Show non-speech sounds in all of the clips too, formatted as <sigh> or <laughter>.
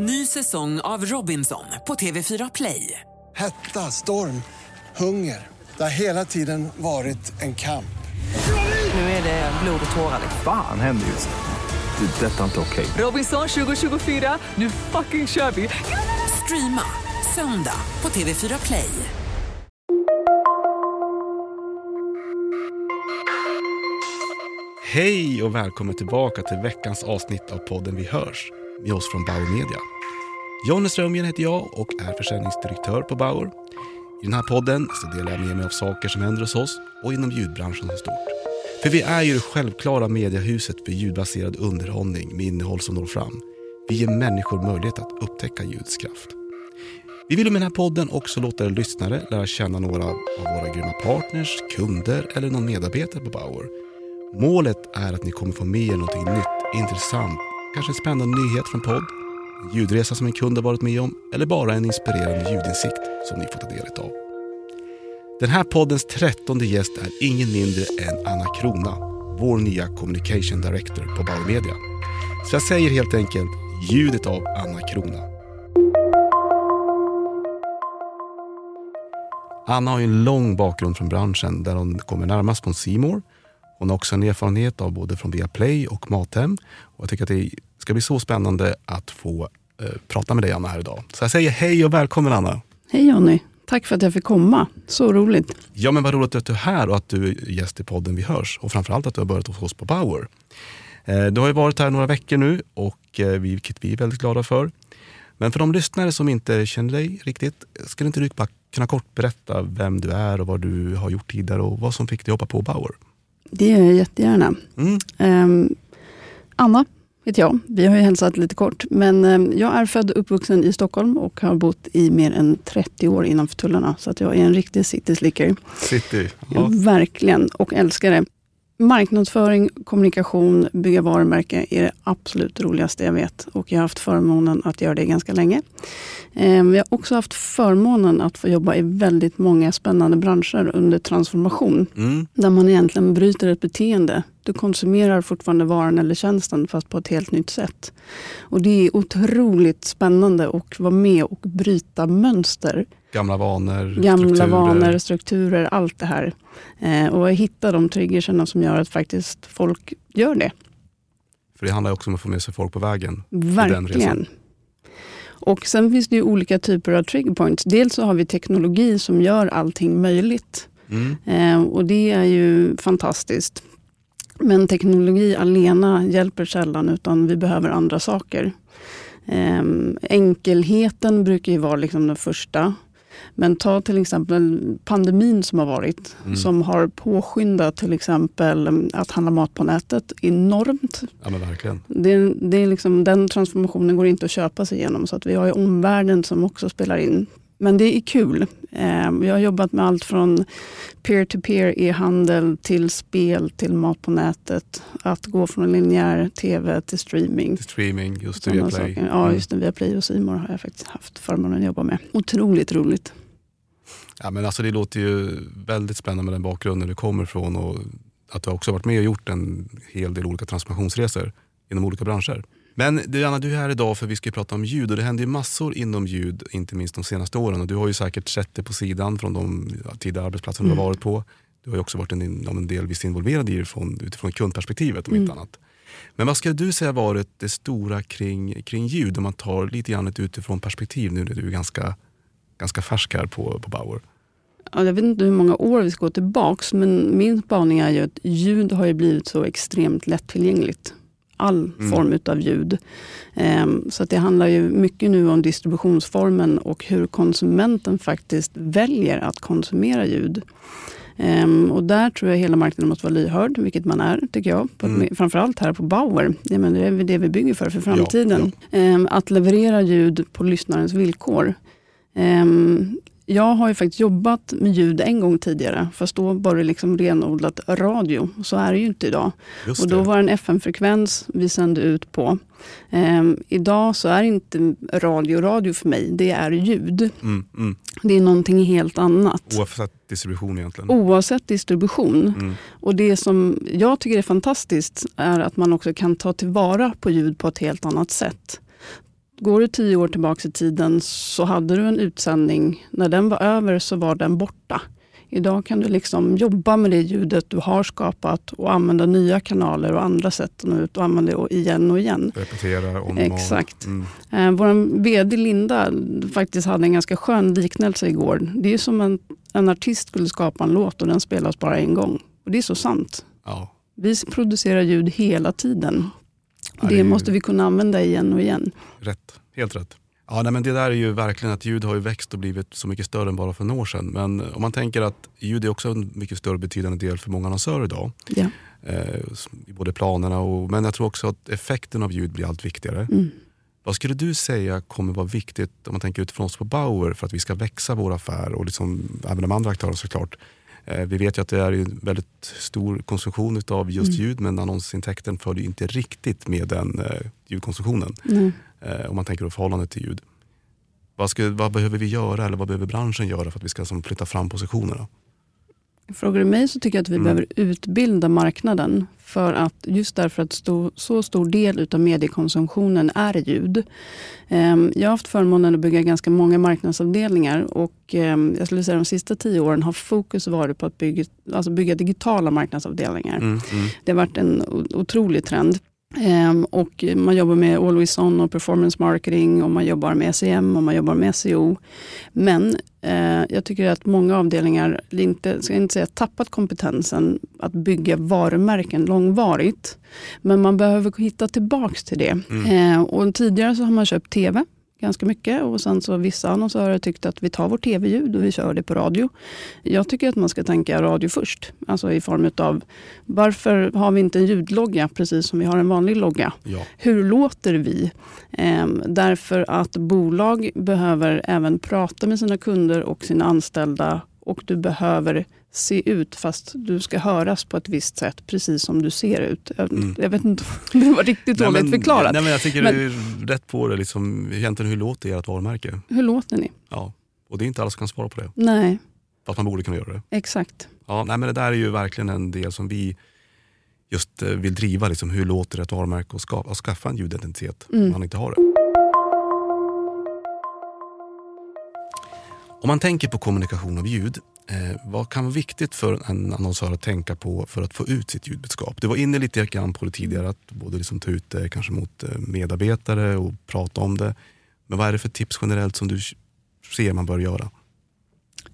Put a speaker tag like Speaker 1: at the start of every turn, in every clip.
Speaker 1: Ny säsong av Robinson på TV4 Play.
Speaker 2: Hetta, storm, hunger. Det har hela tiden varit en kamp.
Speaker 1: Nu är det blod och tårar.
Speaker 3: Fan händer just nu. Det. är Detta är inte okej.
Speaker 1: Robinson 2024, nu fucking kör vi! Streama söndag på TV4 Play.
Speaker 4: Hej och välkommen tillbaka till veckans avsnitt av podden Vi hörs med oss från Bauer Media. Jonny Strömgren heter jag och är försäljningsdirektör på Bauer. I den här podden så delar jag med mig av saker som händer hos oss och inom ljudbranschen som stort. För vi är ju det självklara mediehuset för ljudbaserad underhållning med innehåll som når fram. Vi ger människor möjlighet att upptäcka ljudets kraft. Vi vill med den här podden också låta er lyssnare lära känna några av våra grymma partners, kunder eller någon medarbetare på Bauer. Målet är att ni kommer få med er någonting nytt, intressant, kanske en spännande nyhet från podd, en ljudresa som en kund har varit med om eller bara en inspirerande ljudinsikt som ni får ta del av. Den här poddens trettonde gäst är ingen mindre än Anna Krona, vår nya communication director på Bauer Media. Så jag säger helt enkelt ljudet av Anna Krona. Anna har ju en lång bakgrund från branschen där hon kommer närmast från Simor. Hon har också en erfarenhet av både från Viaplay och Mathem. Och jag tycker att det ska bli så spännande att få eh, prata med dig Anna här idag. Så jag säger hej och välkommen Anna.
Speaker 5: Hej Jonny, tack för att jag fick komma. Så roligt.
Speaker 4: Ja men vad roligt att du är här och att du är gäst i podden Vi hörs. Och framförallt att du har börjat hos oss på Bauer. Eh, du har ju varit här några veckor nu, och, eh, vilket vi är väldigt glada för. Men för de lyssnare som inte känner dig riktigt, skulle inte du bara kunna kort berätta vem du är och vad du har gjort tidigare och vad som fick dig hoppa på Bauer?
Speaker 5: Det gör jag jättegärna.
Speaker 4: Mm.
Speaker 5: Um, Anna heter jag. Vi har ju hälsat lite kort. Men um, jag är född och uppvuxen i Stockholm och har bott i mer än 30 år innanför tullarna. Så att jag är en riktig city slicker.
Speaker 4: City. Ja.
Speaker 5: Verkligen, och älskar det. Marknadsföring, kommunikation, bygga varumärke är det absolut roligaste jag vet. Och jag har haft förmånen att göra det ganska länge. Ehm, Jag har också haft förmånen att få jobba i väldigt många spännande branscher under transformation.
Speaker 4: Mm.
Speaker 5: Där man egentligen bryter ett beteende. Du konsumerar fortfarande varan eller tjänsten fast på ett helt nytt sätt. Och Det är otroligt spännande att vara med och bryta mönster.
Speaker 4: Gamla vanor,
Speaker 5: Gamla
Speaker 4: strukturer.
Speaker 5: vanor, strukturer, allt det här. Eh, och hitta de triggerserna som gör att faktiskt folk gör det.
Speaker 4: För det handlar också om att få med sig folk på vägen.
Speaker 5: Verkligen. Och sen finns det ju olika typer av trigger points. Dels så har vi teknologi som gör allting möjligt.
Speaker 4: Mm.
Speaker 5: Eh, och det är ju fantastiskt. Men teknologi alena hjälper sällan utan vi behöver andra saker. Eh, enkelheten brukar ju vara liksom den första. Men ta till exempel pandemin som har varit.
Speaker 4: Mm.
Speaker 5: Som har påskyndat till exempel att handla mat på nätet enormt.
Speaker 4: Ja men verkligen.
Speaker 5: Det, det är liksom, den transformationen går inte att köpa sig igenom. Så att vi har ju omvärlden som också spelar in. Men det är kul. Eh, jag har jobbat med allt från peer-to-peer e-handel till spel till mat på nätet. Att gå från linjär tv till streaming.
Speaker 4: Till streaming, just det,
Speaker 5: saker. Ja,
Speaker 4: Mm.
Speaker 5: just det. Viaplay och Simor har jag faktiskt haft förmånen att jobba med. Otroligt roligt.
Speaker 4: Ja, men alltså det låter ju väldigt spännande med den bakgrunden du kommer ifrån och att du också varit med och gjort en hel del olika transformationsresor inom olika branscher. Men du Anna, du är här idag för vi ska prata om ljud och det händer ju massor inom ljud, inte minst de senaste åren. Och du har ju säkert sett det på sidan från de tidigare arbetsplatser du har varit på. Du har ju också varit en, men delvis involverad i det från, utifrån kundperspektivet om inte annat. Men vad skulle du säga varit det stora kring, kring ljud om man tar lite grann ett utifrån perspektiv nu när du är ganska, ganska färsk här på, på Bauer?
Speaker 5: Ja, jag vet inte hur många år vi ska gå tillbaks, men min spaning är ju att ljud har ju blivit så extremt lättillgängligt. All
Speaker 4: Mm.
Speaker 5: form utav ljud. Ehm, så det handlar ju mycket nu om distributionsformen och hur konsumenten faktiskt väljer att konsumera ljud. Ehm, och där tror jag hela marknaden måste vara lyhörd, vilket man är, tycker jag. På,
Speaker 4: Mm.
Speaker 5: Framförallt här på Bauer. Det är det vi bygger för, för framtiden. Ehm, att leverera ljud på lyssnarens villkor. Jag har ju faktiskt jobbat med ljud en gång tidigare, fast då var det liksom renodlat radio. Så är det ju inte idag. Och då var det en FM-frekvens vi sände ut på. Ehm, idag så är inte radio radio för mig, det är ljud.
Speaker 4: Mm, mm.
Speaker 5: Det är någonting helt annat.
Speaker 4: Oavsett distribution egentligen.
Speaker 5: Oavsett distribution.
Speaker 4: Mm.
Speaker 5: Och det som jag tycker är fantastiskt är att man också kan ta tillvara på ljud på ett helt annat sätt. Går du tio år tillbaka i tiden så hade du en utsändning. När den var över så var den borta. Idag kan du liksom jobba med det ljudet du har skapat och använda nya kanaler och andra sätt att nå ut och använda det igen och igen.
Speaker 4: Repetera om
Speaker 5: Exakt.
Speaker 4: Mm.
Speaker 5: Eh, Vår VD Linda faktiskt hade en ganska skön liknelse igår. Det är som en, en artist skulle skapa en låt och den spelas bara en gång. Och Det är så sant.
Speaker 4: Ja.
Speaker 5: Vi producerar ljud hela tiden.
Speaker 4: Det
Speaker 5: det måste vi kunna använda igen och igen.
Speaker 4: Rätt, helt rätt. Ja, nej, men det där är ju verkligen att ljud har ju växt och blivit så mycket större än bara för några år sedan. Men om man tänker att ljud är också en mycket större betydande del för många annonsörer idag.
Speaker 5: Ja.
Speaker 4: Eh, i både planerna och, men jag tror också att effekten av ljud blir allt viktigare.
Speaker 5: Mm.
Speaker 4: Vad skulle du säga kommer vara viktigt om man tänker utifrån oss på Bauer för att vi ska växa vår affär och liksom, även de andra aktörerna såklart. Eh, vi vet ju att det är en väldigt stor konsumtion av just
Speaker 5: Mm.
Speaker 4: ljud men annonsintäkten följer inte riktigt med den eh, ljudkonsumtionen. Eh, om man tänker på förhållandet till ljud. Vad, ska, vad behöver vi göra eller vad behöver branschen göra för att vi ska som, flytta fram positionerna?
Speaker 5: Frågar du mig så tycker jag att vi
Speaker 4: Mm.
Speaker 5: behöver utbilda marknaden. För att, just därför att stor, så stor del av mediekonsumtionen är ljud. Ehm, jag har haft förmånen att bygga ganska många marknadsavdelningar. Och ehm, jag skulle säga de sista tio åren har fokus varit på att bygga, alltså bygga digitala marknadsavdelningar.
Speaker 4: Mm, mm.
Speaker 5: Det har varit en otrolig trend. Ehm, och man jobbar med Always On och performance marketing och man jobbar med SEM och man jobbar med SEO. Men jag tycker att många avdelningar, inte, ska inte säga tappat kompetensen att bygga varumärken långvarigt. Men man behöver hitta tillbaks till det. Eh, och tidigare så har man köpt TV ganska mycket och sen så vissa annonsörer tyckte att vi tar vårt tv-ljud och vi kör det på radio. Jag tycker att man ska tänka radio först. Alltså i form av varför har vi inte en ljudlogga precis som vi har en vanlig logga?
Speaker 4: Ja.
Speaker 5: Hur låter vi? Ehm, därför att bolag behöver även prata med sina kunder och sina anställda och du behöver se ut fast du ska höras på ett visst sätt precis som du ser ut. Jag,
Speaker 4: Mm.
Speaker 5: jag vet inte om det var riktigt dåligt
Speaker 4: men,
Speaker 5: förklarat.
Speaker 4: Nej, men jag tycker
Speaker 5: Men-
Speaker 4: du är rätt på det. Liksom, egentligen, hur låter ert varumärke?
Speaker 5: Hur låter ni?
Speaker 4: Ja. Och det är inte alla som kan svara på det.
Speaker 5: Nej,
Speaker 4: Fast man borde kunna göra det.
Speaker 5: exakt.
Speaker 4: Ja, nej, men det där är ju verkligen en del som vi just eh, vill driva. Liksom, hur låter ett varumärke och skaffa en ljudidentitet
Speaker 5: Mm.
Speaker 4: om man inte har det. Om man tänker på kommunikation av ljud, eh, vad kan vara viktigt för en annonsör att tänka på för att få ut sitt ljudbudskap? Du var inne lite grann på det tidigare, att både liksom ta ut det kanske mot eh, medarbetare och prata om det. Men vad är det för tips generellt som du ser man bör göra?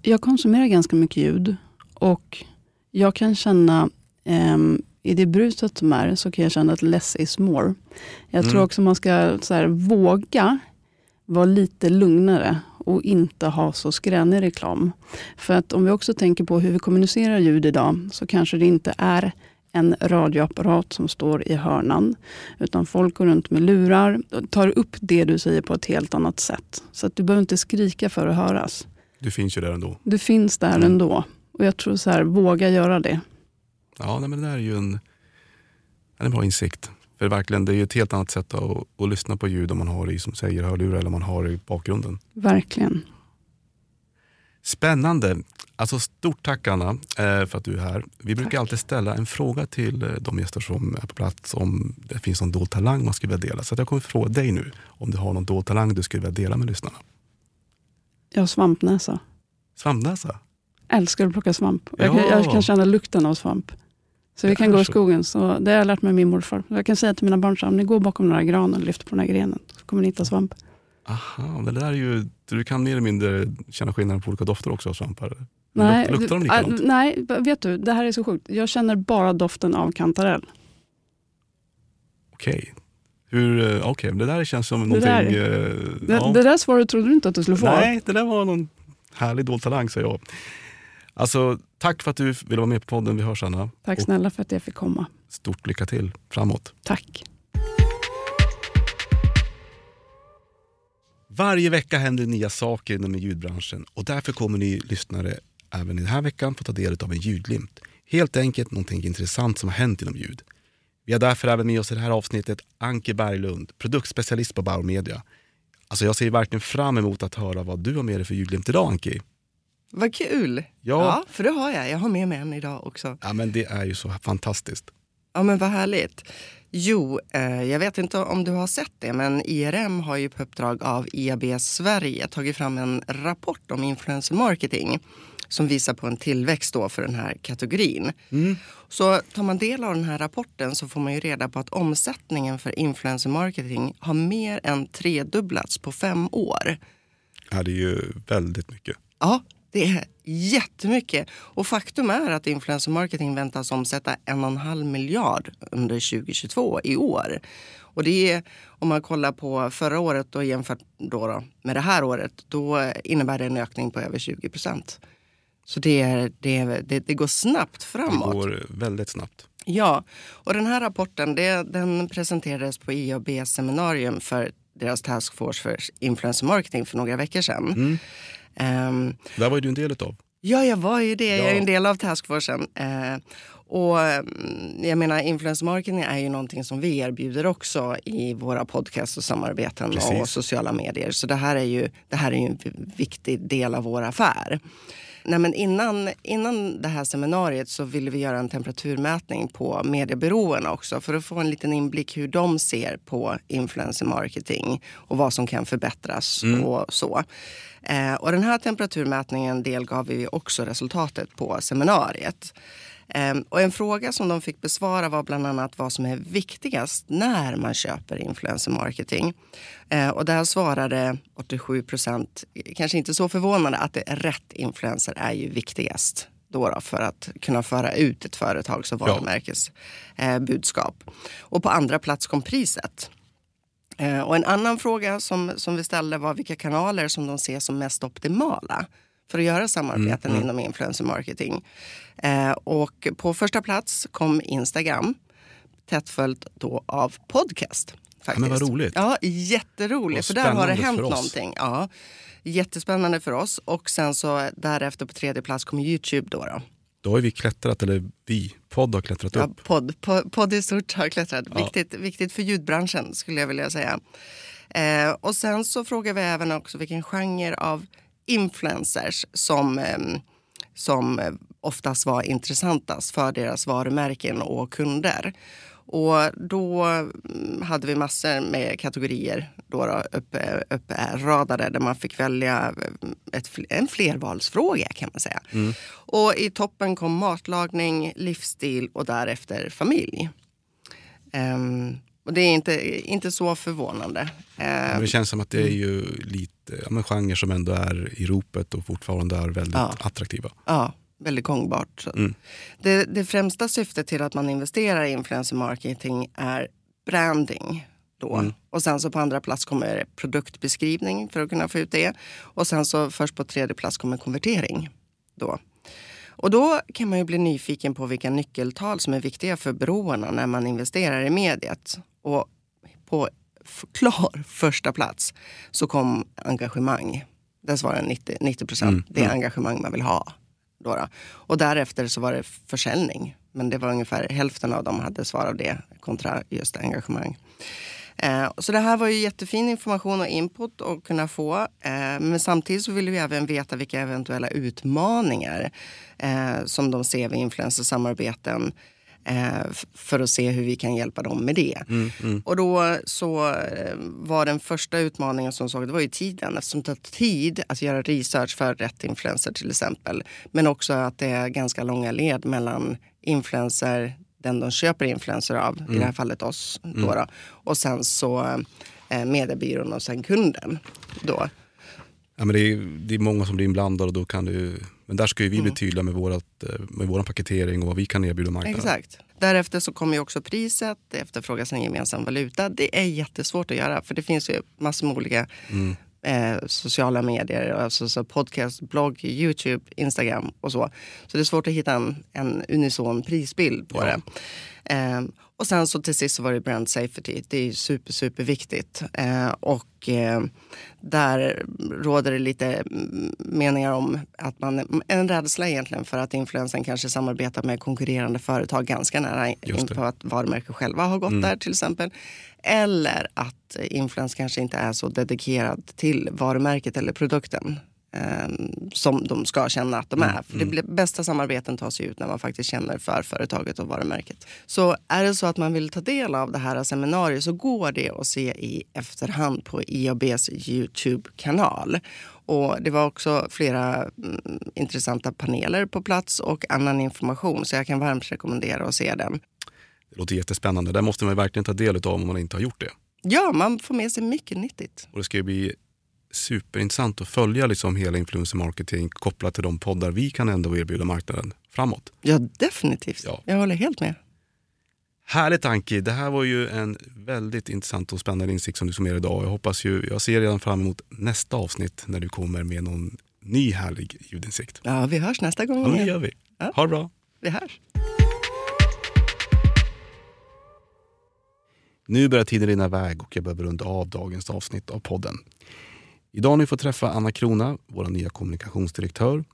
Speaker 5: Jag konsumerar ganska mycket ljud och jag kan känna ehm, i det bruset som är så kan jag känna att less is more. Jag
Speaker 4: Mm.
Speaker 5: tror också man ska så här, våga vara lite lugnare och inte ha så skränig reklam. För att om vi också tänker på hur vi kommunicerar ljud idag så kanske det inte är en radioapparat som står i hörnan. Utan folk går runt med lurar och tar upp det du säger på ett helt annat sätt. Så att du behöver inte skrika för att höras.
Speaker 4: Du finns ju där ändå.
Speaker 5: Du finns där
Speaker 4: Mm.
Speaker 5: ändå. Och jag tror så här, våga göra det.
Speaker 4: Ja, men det där är ju en, en bra insikt. För verkligen, det är ju ett helt annat sätt att, att lyssna på ljud om man har i som säger hörlurar eller om man har i bakgrunden.
Speaker 5: Verkligen.
Speaker 4: Spännande. Alltså stort tack Anna eh, för att du är här. Vi brukar alltid ställa en fråga till eh, de gäster som är på plats om det finns någon dold talang man skulle vilja dela. Så jag kommer fråga dig nu om du har någon dold talang du skulle vilja dela med lyssnarna.
Speaker 5: Jag har svampnäsa.
Speaker 4: Svampnäsa?
Speaker 5: Älskar att plocka svamp. Jag, kan,
Speaker 4: Ja.
Speaker 5: jag kan känna lukten av svamp. Så vi kan gå i skogen. Så det har jag lärt mig min morfar. Jag kan säga till mina barn så om ni går bakom här granen och lyfter på den här grenen så kommer ni hitta svamp.
Speaker 4: Aha, det där är ju, du kan mer eller mindre känna skillnaden på olika dofter också av svampar.
Speaker 5: Nej,
Speaker 4: Luk- Luktar de
Speaker 5: äh,
Speaker 4: likadant?
Speaker 5: nej, vet du, det här är så sjukt. Jag känner bara doften av kantarell.
Speaker 4: Okej. Hur, eh, okej, det där känns som
Speaker 5: Det
Speaker 4: någonting...
Speaker 5: där-
Speaker 4: eh,
Speaker 5: Det,
Speaker 4: ja.
Speaker 5: det där svaret trodde du inte att du skulle få.
Speaker 4: Nej, det där var någon härlig dold talang säger jag. Alltså, tack för att du ville vara med på podden. Vi hörs Anna.
Speaker 5: Tack snälla för att jag fick komma.
Speaker 4: stort lycka till framåt.
Speaker 5: Tack.
Speaker 4: Varje vecka händer nya saker inom ljudbranschen och därför kommer ni lyssnare även den här veckan få ta del av en ljudglimt. Helt enkelt någonting intressant som har hänt inom ljud. Vi har därför även med oss i det här avsnittet Anke Berglund, produktspecialist på Bauer Media. Alltså jag ser verkligen fram emot att höra vad du har med dig för ljudglimt idag Anki.
Speaker 6: Vad kul!
Speaker 4: Ja.
Speaker 6: för det har jag. Jag har med mig en idag också.
Speaker 4: Ja men det är ju så fantastiskt.
Speaker 6: Ja, men vad härligt. Jo, eh, jag vet inte om du har sett det, men IRM har ju på uppdrag av IAB Sverige tagit fram en rapport om influencer marketing som visar på en tillväxt då för den här kategorin. Så tar man del av den här rapporten så får man ju reda på att omsättningen för influencer marketing har mer än tredubblats på fem år.
Speaker 4: Ja, det är ju väldigt mycket.
Speaker 6: Ja, det är jättemycket. Och faktum är att influencer marketing väntas omsätta en och en halv miljard under 2022 i år. Och det är, om man kollar på förra året och jämfört då då med det här året, då innebär det en ökning på över 20 procent. Så det, är, det, det, det går snabbt
Speaker 4: Det
Speaker 6: framåt.
Speaker 4: går väldigt snabbt.
Speaker 6: Ja, och den här rapporten det, den presenterades på IABs seminarium för deras taskforce för influencer marketing för några veckor sedan. Ehm,
Speaker 4: Där var ju du en del utav.
Speaker 6: Ja, jag var ju det. Jag är
Speaker 4: Ja.
Speaker 6: en del av taskforcen. Eh, och mm, jag menar, influencer marketing är ju någonting som vi erbjuder också i våra podcast och samarbeten och
Speaker 4: Precis.
Speaker 6: sociala medier. Så det här är ju, det här är ju en viktig del av vår affär. Nej, men innan, innan det här seminariet så ville vi göra en temperaturmätning på mediebyråerna också för att få en liten inblick hur de ser på influencer marketing och vad som kan förbättras och så. Eh, och den här temperaturmätningen delgav vi också resultatet på seminariet. Eh, och en fråga som de fick besvara var bland annat vad som är viktigast när man köper influencer marketing. Eh, och där svarade 87 procent, kanske inte så förvånande, att det är rätt influencer är ju viktigast då för att kunna föra ut ett företags och varumärkesbudskap. Eh, budskap. och på andra plats kom priset. Eh, och en annan fråga som, som vi ställde var vilka kanaler som de ser som mest optimala för att göra samarbeten inom influencer marketing. Eh, och på första plats kom Instagram, tätt följt då av podcast. Faktiskt.
Speaker 4: men vad roligt.
Speaker 6: Ja, jätteroligt. För där har det hänt någonting. Ja, jättespännande för oss. Och sen så därefter på tredje plats kom Youtube. Då, då.
Speaker 4: Då har vi klättrat, eller vi, podd har klättrat
Speaker 6: Ja,
Speaker 4: upp.
Speaker 6: podd, podd, podd i stort har klättrat.
Speaker 4: Ja.
Speaker 6: Viktigt, viktigt för ljudbranschen skulle jag vilja säga. Eh, och sen så frågar vi även också vilken genre av influencers som, ehm, som eh, oftast var intressantast för deras varumärken och kunder. Och då mm, hade vi massor med kategorier då då, uppe, uppe radade där man fick välja eh, ett, en flervalsfråga kan man säga. Och i toppen kom matlagning, livsstil och därefter familj. Ehm, och det är inte, inte så förvånande.
Speaker 4: Men
Speaker 6: Ehm,
Speaker 4: det känns som att det är ju lite ja, men genre som ändå är i ropet och fortfarande är väldigt
Speaker 6: Ja.
Speaker 4: attraktiva.
Speaker 6: Ja, väldigt gångbart.
Speaker 4: Mm.
Speaker 6: Det, det främsta syftet till att man investerar i influencer marketing är branding. Då.
Speaker 4: Mm.
Speaker 6: Och sen så på andra plats kommer produktbeskrivning för att kunna få ut det. Och sen så först på tredje plats kommer konvertering. Då. Och då kan man ju bli nyfiken på vilka nyckeltal som är viktiga för byråerna när man investerar i mediet. Och på klar <laughs> första plats så kom engagemang. Där svarade 90, 90 procent. Det är engagemang man vill ha. Då då. Och därefter så var det försäljning. Men det var ungefär hälften av dem hade svar av det kontra just engagemang. Eh, så det här var ju jättefin information och input att kunna få. Eh, men samtidigt så vill vi även veta vilka eventuella utmaningar eh, som de ser vid influencersamarbeten för att se hur vi kan hjälpa dem med det. Och då så eh, var den första utmaningen som såg, det var ju tiden. Eftersom det tar tid att göra research för rätt influencer till exempel. Men också att det är ganska långa led mellan influencer, den de köper influencer av, i det här fallet oss, då, då, och sen så eh, mediebyrån och sen kunden. Då.
Speaker 4: Ja, men det, är, det är många som blir inblandade och då kan du, men där ska vi
Speaker 6: Mm.
Speaker 4: bli tydliga med, vårat, eh, med vår paketering och vad vi kan erbjuda marknaden.
Speaker 6: Exakt. Därefter så kommer ju också priset, det efterfrågas en gemensam valuta. Det är jättesvårt att göra för det finns ju massor med olika eh, sociala medier, alltså så podcast, blogg, Youtube, Instagram och så. Så det är svårt att hitta en, en unison prisbild på det. Eh, och sen så till sist så var det brand safety. Det är super, super viktigt. Eh, och eh, där råder det lite mm, meningar om att man, en rädsla egentligen för att influensen kanske samarbetar med konkurrerande företag ganska nära in på att varumärken själva har gått där till exempel. Eller att influens kanske inte är så dedikerad till varumärket eller produkten. Eh, som de ska känna att de är.
Speaker 4: Mm,
Speaker 6: För det blir, bästa samarbeten tas ju ut när man faktiskt känner för företaget och varumärket. Så är det så att man vill ta del av det här seminariet så går det att se i efterhand på IABs Youtube-kanal. Och det var också flera mm, intressanta paneler på plats och annan information. Så jag kan varmt rekommendera att se den.
Speaker 4: Det låter jättespännande. Det måste man verkligen ta del av om man inte har gjort det.
Speaker 6: Ja, man får med sig mycket nyttigt.
Speaker 4: Och det ska ju bli superintressant att följa liksom hela influencer marketing kopplat till de poddar vi kan ändå erbjuda marknaden framåt.
Speaker 6: Ja, definitivt.
Speaker 4: Ja.
Speaker 6: Jag håller helt med.
Speaker 4: Härligt Anki, det här var ju en väldigt intressant och spännande insikt som du som är idag. Jag hoppas ju, jag ser redan fram emot nästa avsnitt när du kommer med någon ny härlig ljudinsikt.
Speaker 6: Ja, vi hörs nästa gång
Speaker 4: Ja, det gör vi.
Speaker 6: Ja.
Speaker 4: Ha det bra.
Speaker 6: Vi hörs.
Speaker 4: Nu börjar tiden rinna iväg och jag behöver runda av dagens avsnitt av podden. Idag har ni fått träffa Anna Krona, vår nya kommunikationsdirektör,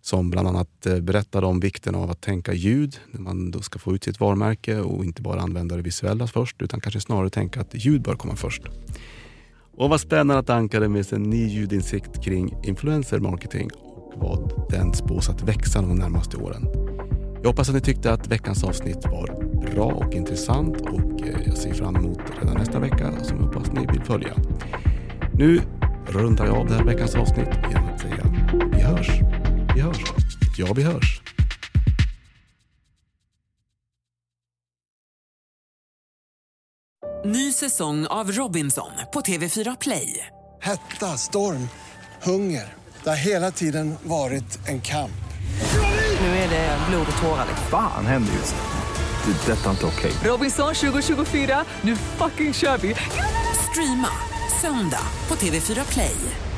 Speaker 4: som bland annat eh, berättade om vikten av att tänka ljud när man då ska få ut sitt varumärke och inte bara använda det visuella först utan kanske snarare tänka att ljud bör komma först. Och vad spännande att Anka hade med sig en ny ljudinsikt kring influencer marketing och vad den spås att växa de närmaste åren. Jag hoppas att ni tyckte att veckans avsnitt var bra och intressant och eh, jag ser fram emot redan nästa vecka som jag hoppas ni vill följa. Nu rundar jag av det här veckans avsnitt genom att säga vi hörs, vi hörs, ja vi hörs.
Speaker 1: Ny säsong av Robinson på TV4 Play.
Speaker 2: Hetta, storm, hunger. Det har hela tiden varit en kamp.
Speaker 1: Nu är det blod och tårar.
Speaker 3: Fan händer just nu. Det. är Detta är inte okej.
Speaker 1: Robinson 2024, nu fucking kör vi! Streama söndag på TV4 Play.